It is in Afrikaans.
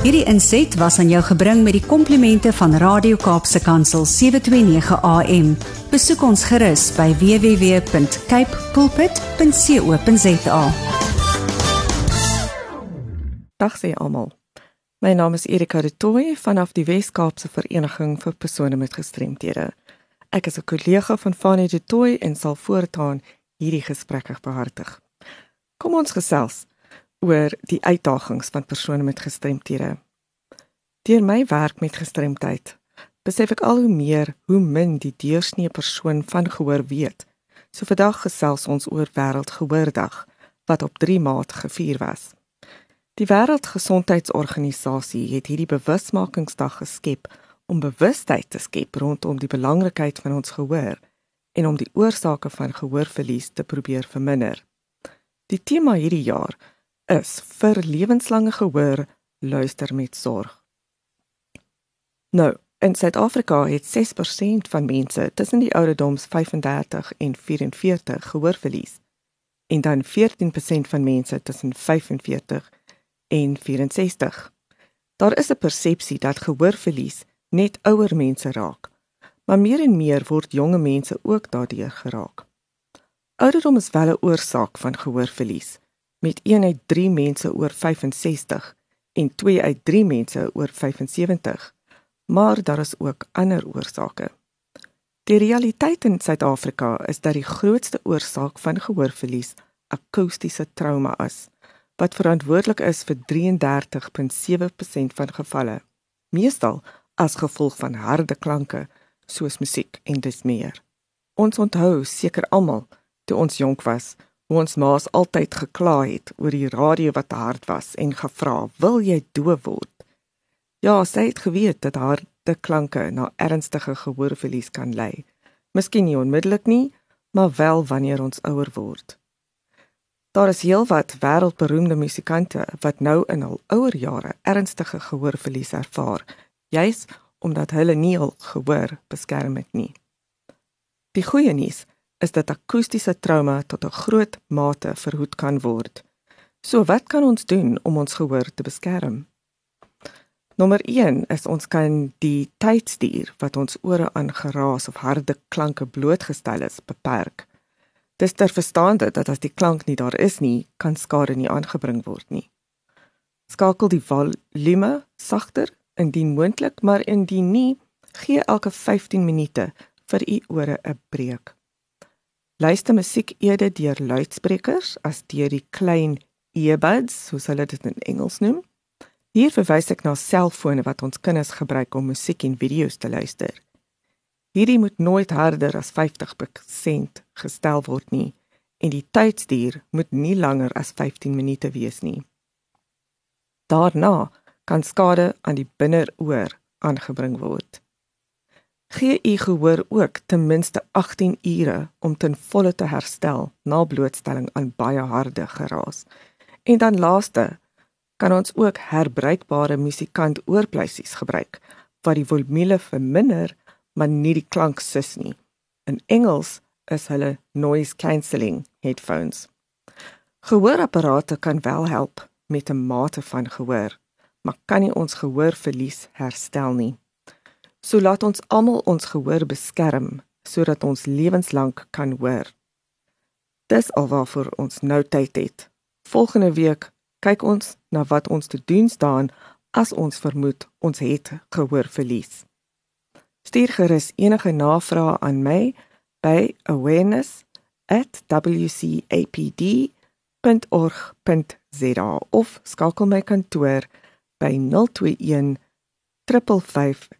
Hierdie inset was aan jou gebring met die komplimente van Radio Kaapse Kansel 729 AM. Besoek ons gerus by www.cape pulpit.co.za. Dag sê almal. My naam is Erika de Tooy vanaf die Wes-Kaapse Vereniging vir persone met gestremthede. Ek is 'n kollega van Fanie de Tooy en sal voortaan hierdie gesprekke behartig. Kom ons gesels oor die uitdagings van persone met gestremthede. Deur my werk met gestremdheid, besef ek al hoe meer hoe min die deursnee persoon van gehoor weet. So vandag gesels ons oor Wêreldgehoordag wat op 3 Maart gevier was. Die Wêreldgesondheidsorganisasie het hierdie bewusmakingsdag geskep om bewustheid te skep rondom die belangrikheid van ons gehoor en om die oorsake van gehoorverlies te probeer verminder. Die tema hierdie jaar is vir lewenslange gehoor luister met sorg. Nou, in Suid-Afrika het 6% van mense tussen die ouderdoms 35 en 44 gehoorverlies en dan 14% van mense tussen 45 en 64. Daar is 'n persepsie dat gehoorverlies net ouer mense raak, maar meer en meer word jonge mense ook daardeur geraak. Ouderdom is wel 'n oorsaak van gehoorverlies met 1 uit 3 mense oor 65 en 2 uit 3 mense oor 75. Maar daar is ook ander oorsake. Die realiteit in Suid-Afrika is dat die grootste oorsaak van gehoorverlies akoestiese trauma is wat verantwoordelik is vir 33.7% van gevalle. Meestal as gevolg van harde klanke soos musiek en dis meer. Ons onthou seker almal toe ons jonk was hoe ons ma's altyd gekla het oor die radio wat hard was en gevra, "Wil jy doof word?" Ja, sy het geweet dat harde klanke na ernstige gehoorverlies kan lei. Miskien nie onmiddellik nie, maar wel wanneer ons ouer word. Daar is heelwat wêreldberoemde musikante wat nou in hul ouer jare ernstige gehoorverlies ervaar, juis omdat hulle nie hul gehoor beskerm het nie. Die goeie nuus is dat akoestiese trauma tot 'n groot mate verhoed kan word. So wat kan ons doen om ons gehoor te beskerm? Nommer 1 is ons kan die tydstuur wat ons ore aan geraas of harde klanke blootgestel is beperk. Dis ter verstaande dat as die klank nie daar is nie, kan skade nie aangebring word nie. Skakel die volume sagter indien moontlik, maar indien nie, gee elke 15 minute vir u ore 'n breek. Luister musiek eerder deur luidsprekers as deur die klein earbuds, soos hulle dit in Engels noem. Hier verwys ek na selfone wat ons kinders gebruik om musiek en video's te luister. Hierdie moet nooit harder as 50% gestel word nie en die tydsduur moet nie langer as 15 minute wees nie. Daarna kan skade aan die binneroor aangebring word gee u gehoor ook ten minste 18 ure om ten volle te herstel na blootstelling aan baie harde geraas. En dan laaste kan ons ook herbruikbare musikant oorpleisies gebruik wat die volume verminder maar nie die klank sus nie. In Engels is hulle noise cancelling headphones. Gehoorapparate kan wel help met 'n mate van gehoor, maar kan nie ons gehoorverlies herstel nie. So laat ons almal ons gehoor beskerm sodat ons lewenslank kan hoor. Dis alwaarvoor ons nou tyd het. Volgende week kyk ons na wat ons te doen staan as ons vermoed ons het gehoor verlies. Stuur gerus enige navrae aan my by awareness@wcapd.org.za of skakel my kantoor by 021 355